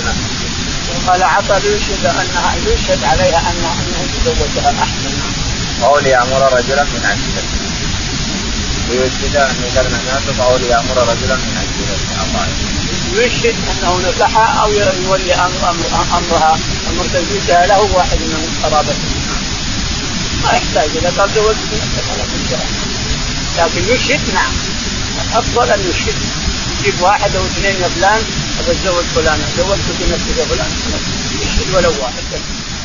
B: قال عطى ليشهد انها يشهد عليها انها انه تزوجها احسن
A: أو ليامر رجلا من عشيرته ليشهد اني قد نكحت أو ليامر رجلا من عشيرته
B: يشهد انه نكحها أو يولي أمر امرها أمر تزويجها له واحد من قرابته. ما يحتاج اذا قال زوجت لكن يشهد نعم. الافضل أن يشهد يجيب واحد أو اثنين يا فلان. اتزوج فلان زوجتك نفسك يا فلان يشهد ولو واحد.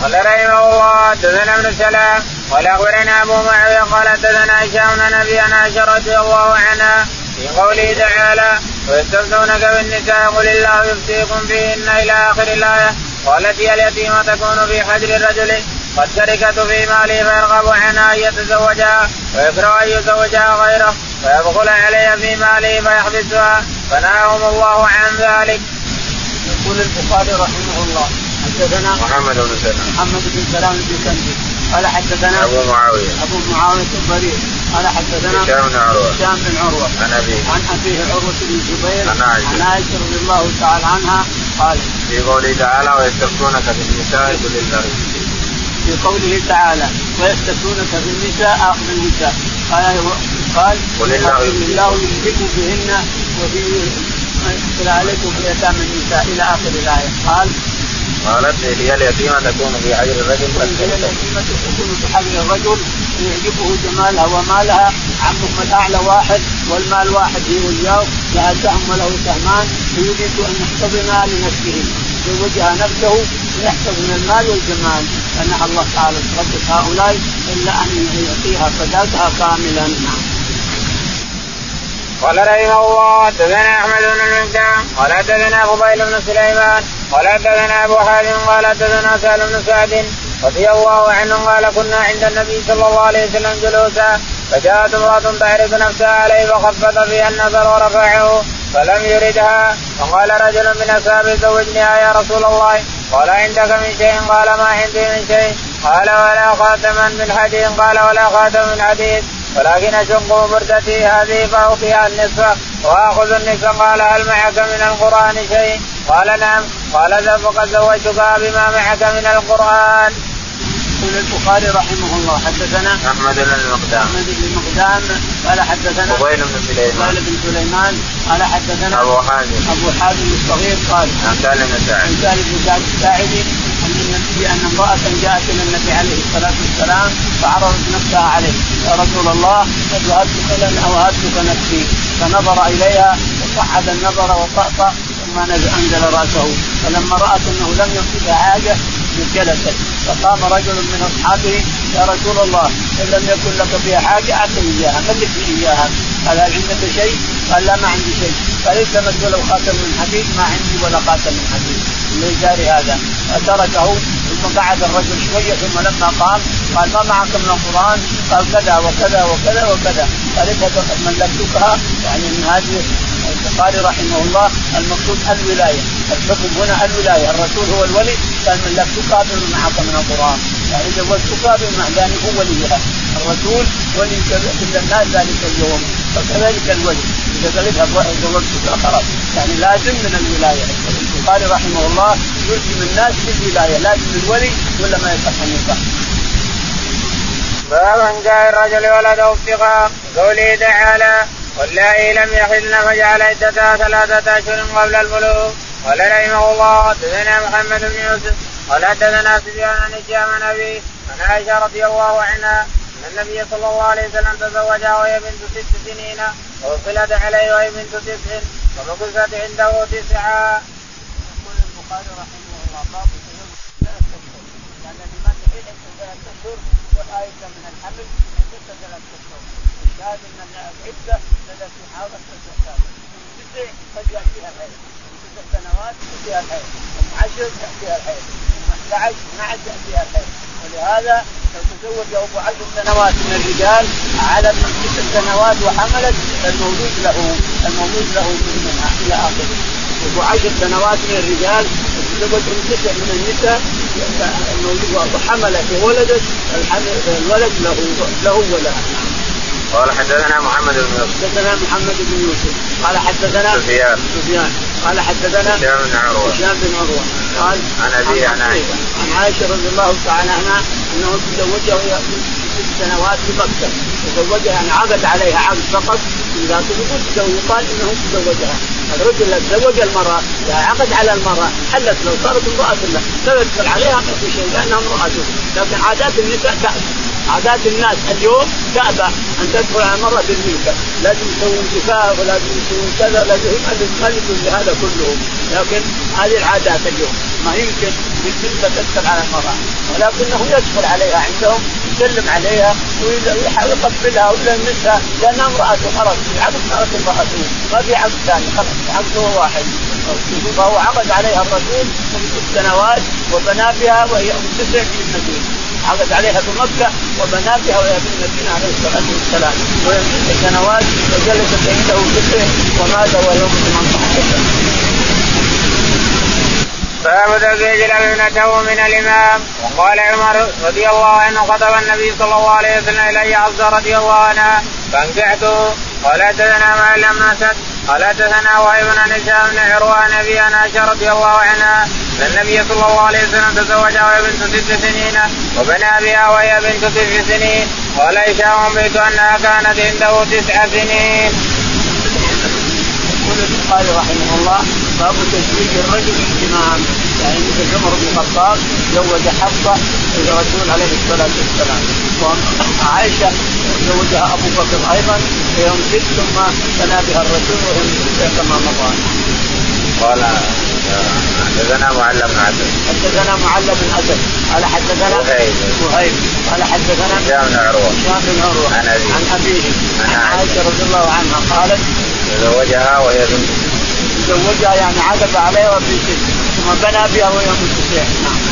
A: قال رحمه الله حدثنا ابن سلام قال أخبرنا أبو معاوية قال حدثنا هشام نبي عائشة رضي الله عنها في قوله تعالى ويستفتونك بالنساء قل الله يفتيكم فيهن إلى آخر الآية قالت هي اليتيمة تكون في حجر الرجل قد تركت في ماله فيرغب عنها أن يتزوجها ويكره أن يزوجها غيره. ويدخل عليها في ماله فيحبسها. فنهاهم الله عن ذلك.
B: يقول البخاري رحمه الله حدثنا
A: محمد بن سلام
B: محمد بن سلام بن كندي قال حدثنا
A: أبو معاوية.
B: أبو معاوية الضرير قال حدثنا
A: هشام بن عروة.
B: هشام بن عروة.
A: عن أبيه.
B: عن أبيه عروة بن الزبير.
A: عن عائشة.
B: عن عائشة رضي الله تعالى عنها قال
A: في قوله تعالى ويستفتونك في النساء قل الله
B: في قوله تعالى ويستفتونك في النساء اخر النساء قال قال
A: قل الله
B: يمسككم بهن وفي يدخل عليكم في يتامى النساء. إلى آخر الآية. قال
A: قالت هي اليتيمة تكون في حجر الرجل
B: هي اليتيمة تكون في حجر الرجل يعجبه جمالها ومالها. عمهم الأعلى واحد والمال واحد هي وياه لها سهم وله سهمان ويريد أن يحتضنها لنفسه. يزوجها نفسه ويحفظ من المال والجمال. فنهى الله تعالى تقدس هؤلاء إلا أن يعطيها صداقها كاملا. نعم
A: قال رحمه الله حدثنا أحمد بن المقدام قال حدثنا فضيل بن سليمان قال حدثنا أبو حازم قال حدثنا سهل بن سعد رضي الله عنه قال كنا عند النبي صلى الله عليه وسلم جلوسا فجاءت امرأة تعرف نفسها عليه فخفض فيها النظر ورفعه. فلم يردها. فقال رجل من اصحابه زوجنيها يا رسول الله قال عندك من شيء؟ قال ما عندي من شيء. قال ولا خاتما من حديد قال ولا خاتم من حديد ولكن أشق بردتي هذه فأعطيها النصف وأخذ النصف. قال هل معك من القرآن شيء؟ قال نعم. قال فقد زوجتك بما معك من القرآن.
B: يقول البخاري رحمه الله. حدثنا
A: أحمد بن المقدام.
B: أحمد بن المقدام. قال حدثنا
A: فضيل بن سليمان.
B: فضيل بن سليمان. قال حدثنا
A: أبو حازم.
B: أبو حازم الصغير قال
A: عن سالم بن سعد.
B: عن سالم بن سعد الساعدي أن النبي أن امرأة جاءت إلى النبي عليه الصلاة والسلام فعرضت نفسها عليه. يا رسول الله قد وهبتك لنا وهبتك نفسي. فنظر إليها فصعد النظر وطأطأ ثم أنزل رأسه. فلما رأت أنه لم يصبها حاجة جلست فقام رجل من أصحابه يا رسول الله إن لم يكن لك فيها حاجة أعطني إياها ملكني إياها. قال هل عندك شيء؟ قال لا ما عندي شيء. قال التمس ولو خاتم من حديد ما عندي ولا خاتم من حديد. من جاري هذا. فتركه ثم قعد الرجل شوية ثم لما قام قال ما معك من القرآن؟ قال كذا وكذا وكذا وكذا. قال ملكتكها يعني من هذه البخاري رحمه الله المقصود الولاية. الحكم هنا الولاية. الرسول هو الولي. قال من لك تقابل معك من القرآن. يعني زوجتك بما يعني هو وليها. الرسول ولي كل الناس ذلك اليوم. فكذلك الولي. إذا قالتها زوجتك خلاص يعني لازم من الولاية. البخاري رحمه الله يلزم الناس بالولايه لازم الولي ولا ما يصح النكاح
A: باب جاء الرجل ولده ابتغاء. قوله تعالى واللائي لم يحلن فجعل عدتها ثلاثة أشهر قبل البلوغ قال رحمه الله حدثنا محمد بن يوسف قال حدثنا سفيان عن هشام عن عن عائشة رضي الله عنها أن النبي صلى الله عليه وسلم تزوجها وهي بنت ست سنين ووصلت عليه وهي بنت تسع ومكثت عنده تسعا.
B: يقول البخاري رحمه الله باب تزوج ثلاث أشهر لأن لمن تحل ثلاث أشهر والآية من الحمل عدة ثلاث أشهر الشاهد أن العدة التي حاضت تسع تسع قد يأتيها الحيض تسع سنوات يأتيها الحيض ثم عشر يأتيها الحيض ثم 11 12 يأتيها الحيض ولهذا لو تزوج ابو عشر سنوات من الرجال على من تسع سنوات وحملت المولود له المولود له منها إلى آخره. ابو عشر سنوات من الرجال تزوج من تسع من النساء وحملت وولدت الولد له له ولها
A: قال حدثنا محمد بن يوسف.
B: حدثنا محمد بن يوسف. قال حدثنا
A: سفيان.
B: سفيان. قال حدثنا
A: هشام بن عروة.
B: هشام بن عروة. قال
A: عن ابي عن عائشة.
B: عن عائشة رضي الله تعالى عنها أنه تزوجها وهي ست سنوات في مكة. تزوجها يعني عقد عليها عقد فقط. إذا يقول يقال إنه تزوجها. الرجل تزوج المرأة عقد على المرأة حلت لو صارت امرأة له لا يدخل عليها ما في شيء لأنها امراته لكن عادات النساء عادات الناس اليوم تأبى أن تدخل على المرأة بالملكة لازم يسوون زفاف ولازم يسوون كذا لازم يدخل لهذا كله. لكن هذه العادات اليوم ما يمكن بالملكة تدخل على المرأة. ولكنه يدخل عليها عندهم يسلم عليها ويقبلها ولا يمسها لأنها امرأته خلاص العقد صارت امرأته ما في عقد ثاني خلاص. عقده واحد. فهو عقد عليها الرسول من ست سنوات وبنى بها وهي أم تسع في المدينة. عقد عليها بمكه وبنى بها وهي في المدينة عليه الصلاة والسلام. ست سنوات وجلست عنده تسع ومات ام 18 سنه.
A: باب تزويج ابنته من الإمام. وقال عمر رضي الله عنه خطب النبي صلى الله عليه وسلم إلي حفصه رضي الله عنها فأنكحته. قال حدثنا ما لم نسد قال حدثنا وهيب عن هشام بن عروة عن أبي عائشه رضي الله عنها أن النبي صلى الله عليه وسلم تزوجها وهي بنت ست سنين وبنى بها وهي بنت تسع سنين. قال هشام بيت أنها كانت عنده تسع سنين.
B: يقول البخاري رحمه الله باب تزويج الرجل الامام يعني مثل عمر بن الخطاب زوج حفصة الرسول عليه الصلاة والسلام. وعائشه زوجها أبو بكر أيضا في يوم ست ثم بنى بها الرسول وهي من كما مضى.
A: قال حدثنا معلم بن اسد
B: حدثنا معلم بن اسد قال حدثنا
A: وهيب.
B: وهيب. قال حدثنا
A: هشام بن عروة.
B: هشام بن عروة.
A: عن أبيه.
B: عن أبيه.
A: عن
B: عائشة. رضي الله عنها قالت
A: تزوجها وهي بنت.
B: تزوجها يعني عقد عليها وفي ست ثم بنى بها وهي ام نعم.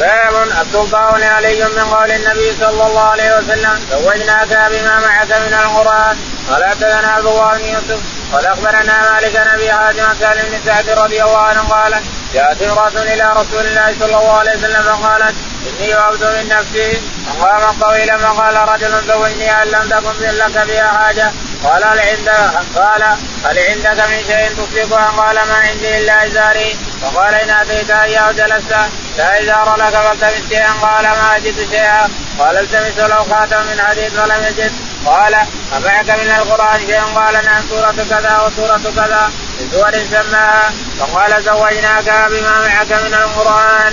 A: باب السلطان علي من قول النبي صلى الله عليه وسلم زوجناك بما معك من القرآن قال حدثنا عبد الله بن يوسف قال أخبرنا مالك بن أبي حاتم سالم بن سعد رضي الله عنه قال جاءت امرأة إلى رسول الله صلى الله عليه وسلم فقالت إني وهبت من نفسي فقام طويلا فقال رجل زوجني هل لم تكن لك بها حاجة قال هل عندك قال هل عندك من شيء تصدقها قال ما عندي إلا إزاري فقال إن أتيت اياه جلست لا ازار لك فالتمس شيئا قال ما اجد شيئا. قال التمس له خاتم من حديد فلم يجد. قال أمعك من القرآن شيء قال نعم سورة كذا وسورة كذا. بسور سماها. فقال زوجناك بما معك من القرآن.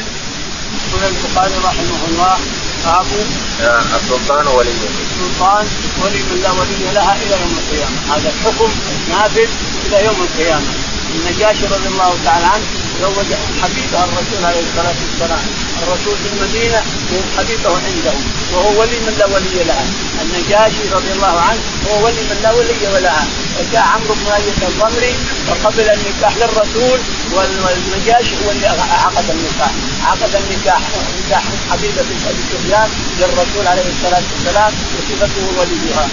B: يقول البخاري رحمه الله باب
A: السلطان ولي.
B: السلطان ولي من لا ولي لها إلى يوم القيامة. هذا الحكم نافذ إلى يوم القيامة. النجاشي رضي الله تعالى عنه زوج حبيبه الرسول عليه الصلاة والسلام. الرسول في المدينة حبيبه عنده. وهو ولي من لا ولي لها النجاشي رضي الله عنه هو ولي من لا ولي لها وجاء عمرو بن أبي الضمري وقبل النكاح للرسول والنجاشي هو اللي عقد النكاح. عقد النكاح. نكاح حبيبة بنت أبي سفيان للرسول عليه الصلاة والسلام وصفته وليها.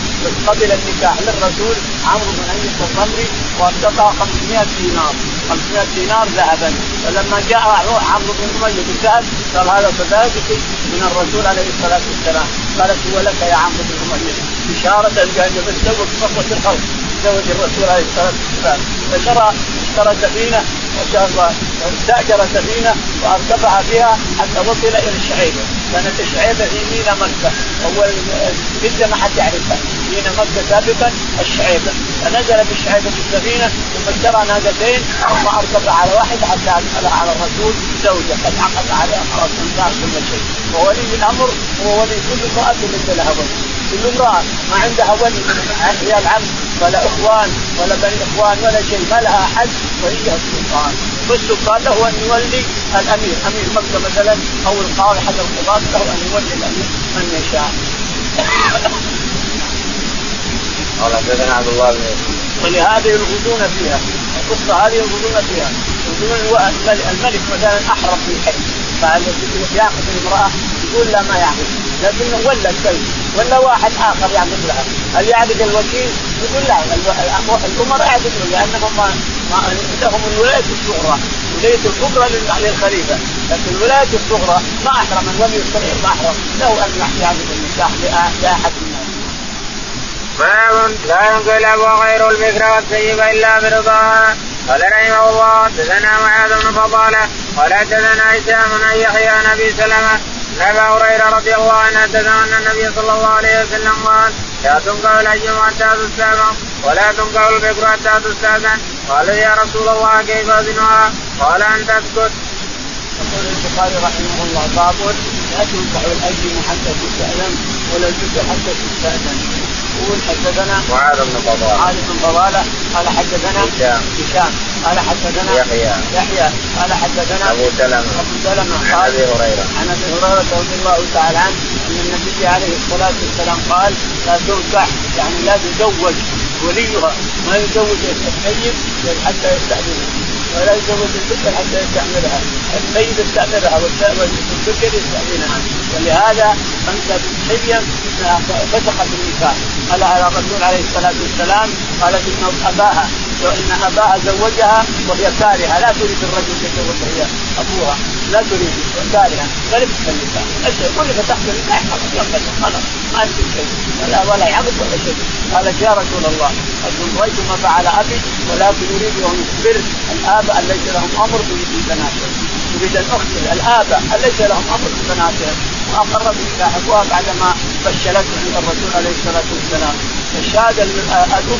B: قبل النكاح للرسول عمرو بن أبي الضمري وارتقى 500 دينار. 500 دينار ذهبا. فلما جاء عمرو بن اميه بن قال هذا صداقتي من الرسول عليه الصلاة والسلام. قالت هو لك يا عمرو بن اميه إشارة بان يتزوج صفوه الخلق. تزوج الرسول عليه الصلاة والسلام. فشرى اشترى سفينة ما شاء الله. استأجر سفينة وأرتفع بها حتى وصل إلى الشعيبه كانت الشعيبه في مينا مكة. اول جده ما حد يعرفها. مينا مكة سابقا الشعيبه فنزل بالشعيبه بالسفينه ثم اشترى ناقتين ثم أرتفع على واحد حتى على الرسول زوجة. قد عقد عليها خلاص انتهى كل شيء. وولي الأمر هو ولي كل امرأة ليس لها ولي كل امرأة ما عندها ولي من عيال عم ولا إخوان ولا بني إخوان ولا شيء ما لها أحد وهي السلطان. والسلطان له أن يولي الأمير. أمير مكة مثلا أو القاضي حتى القضاة له أن يولي الأمير من يشاء.
A: قال حدثنا عبد الله بن
B: ولهذا يلغزون فيها القصة هذه يلغزون فيها. يقولون الملك مثلا احرم في الحي يأخذ المرأة يقول لا ما يعقد لكنه ولا الشيء ولا واحد آخر يعقد لها هل يعقد الوكيل؟ يقول لا الأمراء يعقدون لأنهم ما لهم الولاية الصغرى الولايه الكبرى للخليفة. لكن الولاية الصغرى ما أحرم الولي الصغير ما أحرم. له أن يعقد النكاح لاحد الناس.
A: باب لا ينقلب غير البكر والسيب إلا برضاها قال رحمه الله حدثنا معاذ بن فضالة قال حدثنا هشام عن يحيى عن أبي سلمة عن ابي هريرة رضي الله عنه حدثنا أن النبي صلى الله عليه وسلم قال لا تنكح الايم حتى تستاذن ولا تنكح البكر حتى تستاذن قالوا يا رسول الله كيف أذنها؟ قال أن تسكت.
B: يقول البخاري رحمه الله باب لا تنكح الايم حتى تستاذن ولا البكر حتى تستاذن يقول حدثنا
A: معاذ بن فضالة.
B: معاذ بن فضالة قال حدثنا
A: هشام.
B: هشام. قال حدثنا
A: يحيى.
B: يحيى. قال حدثنا
A: أبو سلمة.
B: أبو سلمة.
A: عن أبي هريرة.
B: عن أبي هريرة رضي الله تعالى عنه أن النبي عليه الصلاة والسلام قال لا تنكح يعني لا تزوج وليها ما يزوج السيد حتى يستأذنها ولا يزوج البكر حتى يستعملها. السيد يستعملها والبكر يستأذنها ولهذا أنت حليا فسخت النكاح قال على الرسول عليه الصلاة والسلام قالت إن وإن اباها زوجها وهي كارهة. لا تريد الرجل يتزوجها هي أبوها. لا تريد كارهه فلبست النكاح كل فتحت النكاح خلاص خلاص. ما في شيء. ولا ولا عقد ولا شيء. قالت يا رسول الله قد رايت ما فعل أبي ولكن يريد أن يخبر الاباء ليس لهم أمر ببناتهم يريد أن أخبر الاباء ليس لهم أمر ببناتهم واقر بنكاح ابوها بعدما فشلته عند الرسول عليه الصلاة والسلام. الشهادة الأبو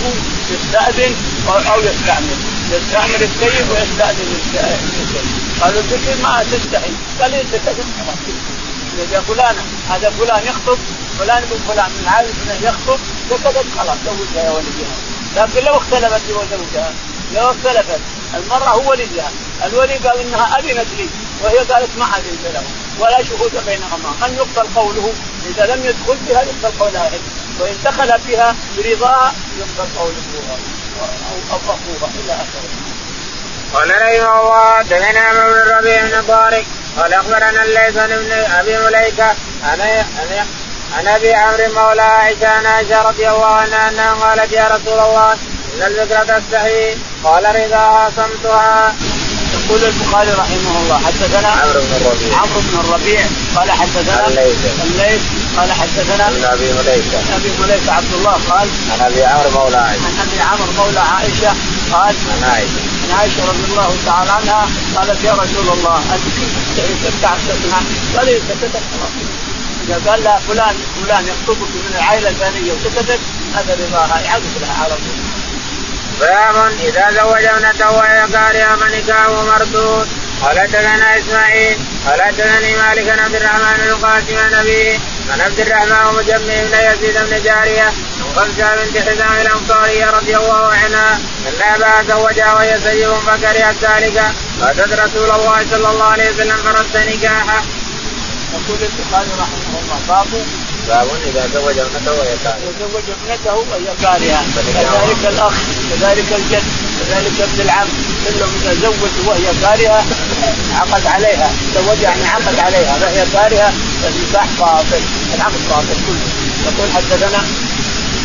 B: يستأذن أو يستعمل. يستعمل السيد ويستأذن السيد قالوا الذكر ما تستحي. قال أنت كذب اذا فلان هذا فلان يخطب. فلان بن فلان من عائلة يخطب. فكذب خلاص زوجها يا ولدها لكن لو اختلفت هي وزوجها لو اختلفت. المرأة هو وليها الولي قال إنها أذنت لي. وهي قالت ما أذنت له. ولا شهود بينهما. من يقبل قوله؟ إذا لم يدخل بها يقبل قولها وإن دخل بها برضاها يقبل قول ابوها أو اخوها إلى اخره.
A: قال رحمه الله دثنا بن الربيع بن طارق. قال أخبرنا الليث بن أبي مليكة عن عن أبي عمرو مولى عائشة عن عائشة رضي الله عنها أنها قالت يا رسول الله إن الذكر تستحي قال رضاها صمتها.
B: يقول البخاري رحمه الله حدثنا
A: عمرو بن الربيع.
B: عمرو بن الربيع قال حدثنا
A: الليث
B: الليث قال حدثنا
A: عن أبي مليكة.
B: عن أبي مليكة عبد الله قال
A: عن أبي عمرو مولى عائشة.
B: عن أبي عمرو مولى عائشة قال
A: عن عائشة.
B: عن عائشة رضي الله تعالى عنها قالت يا رسول الله أنت كيف تسمع قال لي سكتت إذا قال لها فلان فلان يخطبك من العائلة الفلانية وسكتت هذا رضاها يعقد لها على طول
A: باب إذا زوج ابنته وهي كارهه فنكاحه مردود قال حدثنا إسماعيل قال حدثني مالك بن عبد الرحمن بن القاسم عن أبيه عن عبد الرحمن مجمع بن يزيد بن جارية عن خمسة بنت حزام الأنصارية رضي الله عنها أن اباها زوجها وهي سيب فكرهت ذلك فأتت رسول الله صلى الله عليه وسلم فرد نكاحه.
B: يقول البخاري رحمه الله باب
A: باب إذا زوج ابنته وهي كارهه.
B: يزوج ابنته وهي كارهه كذلك الأخ كذلك الجد كذلك ابن العم. كلهم إذا زوج وهي كارهه عقد عليها. تزوج يعني عقد عليها. فهي كارهه فالنكاح باطل العقد باطل كله. يقول حدثنا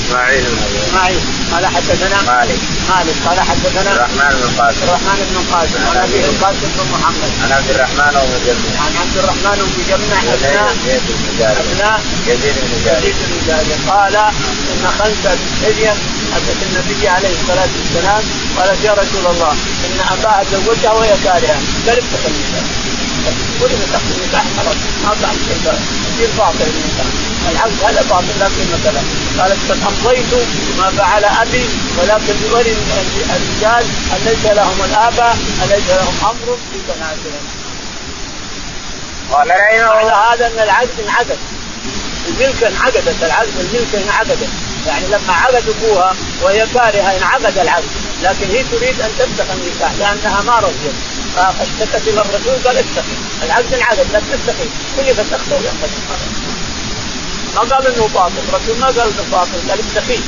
A: إسماعيل
B: إسماعيل. قال حدثنا
A: مالك.
B: مالك. قال حدثنا
A: الرحمن بن القاسم
B: الرحمن بن قاسم. عن أبي القاسم بن محمد.
A: عن عبد الرحمن ومجمع
B: عن عبد الرحمن بن مجمع ابناء
A: بن
B: ابناء
A: يزيد بن جاريه
B: يزيد بن جاريه قال إن خلفه حليا اتت النبي عليه الصلاة والسلام. قالت يا رسول الله إن اباها زوجها وهي كارهة. افتح النساء. كل فتحت النكاح خلاص ما بعد شيء باطل العبد هذا باطل لا قيمه له قالت قد امضيت ما فعل ابي ولكن بولي الرجال ان ليس لهم الاباء ان ليس لهم أمر في بناتهم.
A: قال رحمه
B: هذا ان العقد انعقد الملك انعقدت العقد الملك انعقدت يعني لما عقد ابوها وهي كارهه انعقد العقد لكن هي تريد ان تفتح النكاح لانها ما رضيت فاشتكت إلى الرسول قال افتحي العقد انعقد لا تفتحي كل فتحته ينقضي ما قال انه باطل الرسول ما قال انه باطل قال افتحيه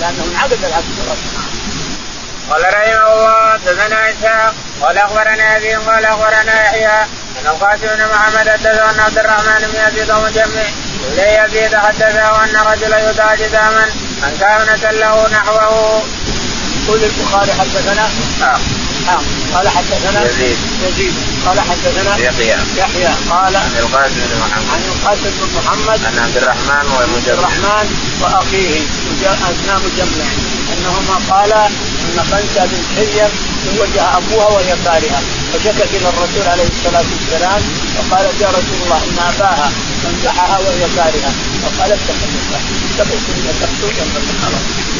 B: لأنه انعقد خلاص
A: قال رحمه الله حدثنا إسحاق قال أخبرنا أبي قال أخبرنا يحيى أن القاسم بن محمد حدثه أن عبد الرحمن بن يزيد ومجمع إليه يزيد حدثه أن رجلا يدعى جذاما ان كانت له نحوه.
B: يقول البخاري حدثنا
A: آه.
B: نعم. قال حدثنا
A: يزيد.
B: يزيد. قال حدثنا
A: يحيى.
B: يحيى. قال
A: عن القاسم بن محمد.
B: عن القاسم بن محمد
A: عن عبد الرحمن
B: عبد
A: ومجمع
B: الرحمن وأخيه. اثناء مجمع أنهما قال أن خنسه بنت حية زوجها أبوها وهي كارهة. فشكت إلى الرسول عليه الصلاة والسلام وقالت يا رسول الله إن أباها انكحها وهي كارهه فقال اتق النكاح اتقوا النكاح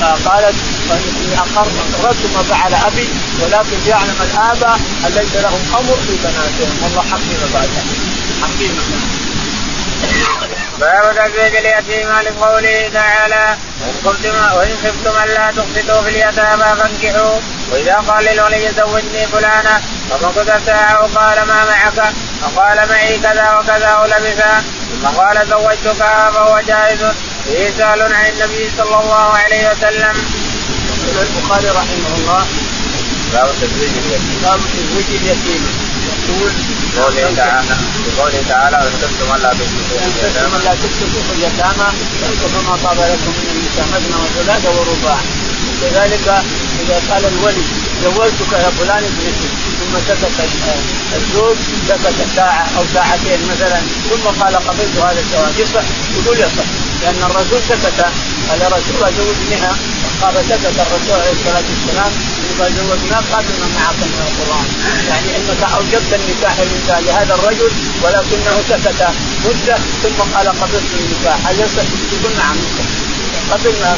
B: فقالت فإني اقررت ما فعل أبي ولكن يعلم الاباء أن ليس لهم أمر في بناتهم والله حكيم بعدها حكيم
A: باب تزويج اليتيم لقوله تعالى وإن خفتم ألا تقسطوا في اليتامى فانكحوا. وإذا قال للولي زوجني فلانا فمكث ساعة قال ما معك؟ فقال معي كذا وكذا ولبثا ثم قال زوجتك فهو جائز. فيه سؤال عن النبي صلى الله عليه وسلم.
B: يقول البخاري رحمه الله.
A: باب تزويج اليتيم.
B: باب تزويج اليتيم. يقول
A: قوله تعالى بقوله تعالى وان خفتم الا تقسطوا في
B: ثم
A: اليتامى
B: لا تكتبوا في اليتامى فانكحوا ما طاب لكم من النساء مثنى وثلاث ورباع. كذلك إذا قال الولي زوجتك يا فلان ابنتي ثم سكت الزوج سكت ساعة أو ساعتين مثلا ثم قال قبلت هذا الزواج. يصح؟ يقول يصح. لأن الرسول سكت قال رسول الله زوجنيها قال سكت الرسول عليه الصلاة والسلام قال زوجناك قال بما معك من القرآن. يعني إنك أوجبت النكاح للنساء لهذا الرجل ولكنه سكت. مدة ثم قال قبلت النكاح. هل يصح؟ يقول نعم يصح. قبل ما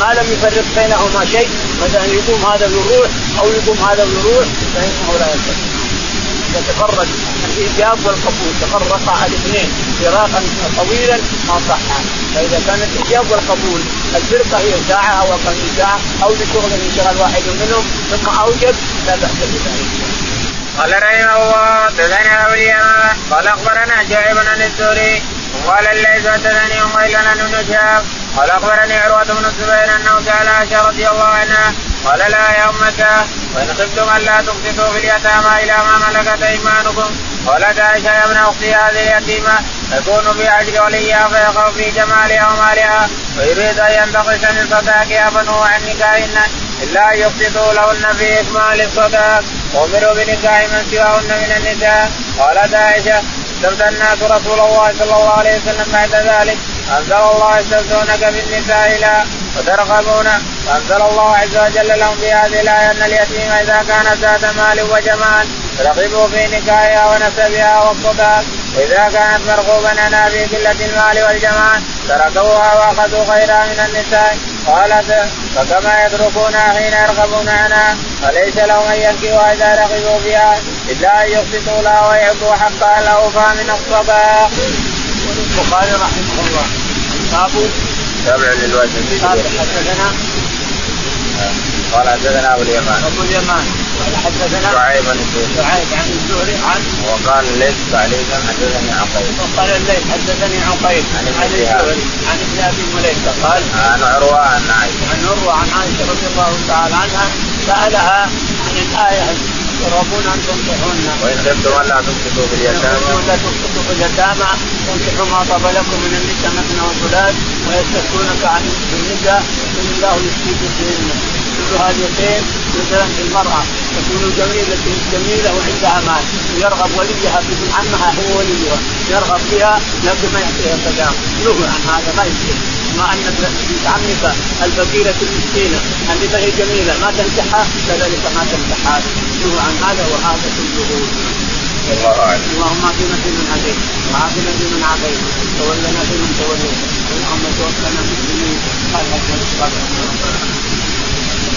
B: ما لم يفرق بينهما شيء مثلا يقوم هذا ويروح أو يقوم هذا ويروح فإنه لا يصح يتفرق الإيجاب والقبول تفرقا الاثنين فراقا طويلا ما صح فإذا كان الإيجاب والقبول الفرقة هي ساعة أو أقل من ساعة أو لشغل انشغل واحد منهم ثم أوجب لا بأس بذلك.
A: قال رحمه الله أبو اليمان قال أخبرنا شعيب عن الزهري وقال الليث عن ابن شهاب قال أخبرني عروة بن الزبير أنه سأل عائشة رضي الله عنها قال لا يا امتا وإن خفتم الا تقسطوا في اليتامى إلى ما ملكت أيمانكم. قالت عائشة يا ابن أختي هذه يتيمه تكون في اجر وليها فيخاف في جمالها ومالها ويريد أن ينتقص من صداقها فنهوا عن نكاحهن إلا أن يقسطوا لهن في إكمال الصداق وأمروا بنكاح من سواهن من النساء. قالت عائشة استفتى الناس رسول الله صلى الله عليه وسلم بعد ذلك. أنزل الله يستفتونك بالنساء لا وترغبون. فانزل الله عز وجل لهم في هذه الآية أن اليتيم إذا كانت ذات مال وجمال رغبوا في نكاحها ونسبها والصداق وإذا كانت مرغوبا عنها في قلة المال والجمال تركوها وأخذوا غيرها من النساء. قالت فكما يتركونها حين يرغبون عنها فليس لهم أن ينكحوا إذا رغبوا فيها إلا أن يقسطوا لها ويعطوا حقها الأوفى من الصداق.
B: البخاري رحمه الله. باب
A: تابع للوجه
B: حدثنا.
A: قال حدثنا أبو اليمان.
B: أبو اليمان. قال حدثنا
A: شعيب بن
B: شعيب عن الزهري. عن
A: وقال ليس تعليقا حدثني عقيل.
B: وقال الليل حدثني عقيل.
A: عن
B: عن الزهري. عن ابن أبي مليكه قال
A: عن عروة عن عائشة.
B: عن عروة عن عائشة رضي الله تعالى عنها سألها عن الآية ترغبون أن تنكحون
A: وإن خفتم الا تسقطوا في اليتامى.
B: ولا تسقطوا في اليتامى تنكحوا ما طاب لكم من النساء مثنى وثلاث ويستفتونك عن النساء قل الله يفتيكم فيهن هذه مثلا في المرأة تكون جميله جميلة وعندها مال يرغب وليها بابن عمها هو وليها يرغب بها لكن ما يعطيها صداق نهوا عن هذا ما يصير. ما أن بنت عمك الفقيرة المسكينة اللي هي جميلة ما تنكحها كذلك ما تنكحها نهوا عن هذا وهذا كله. اللهم اهدنا فيمن هديت وعافنا فيمن عافيت وتولنا فيمن توليت. اللهم توفنا مسلمين قال حسن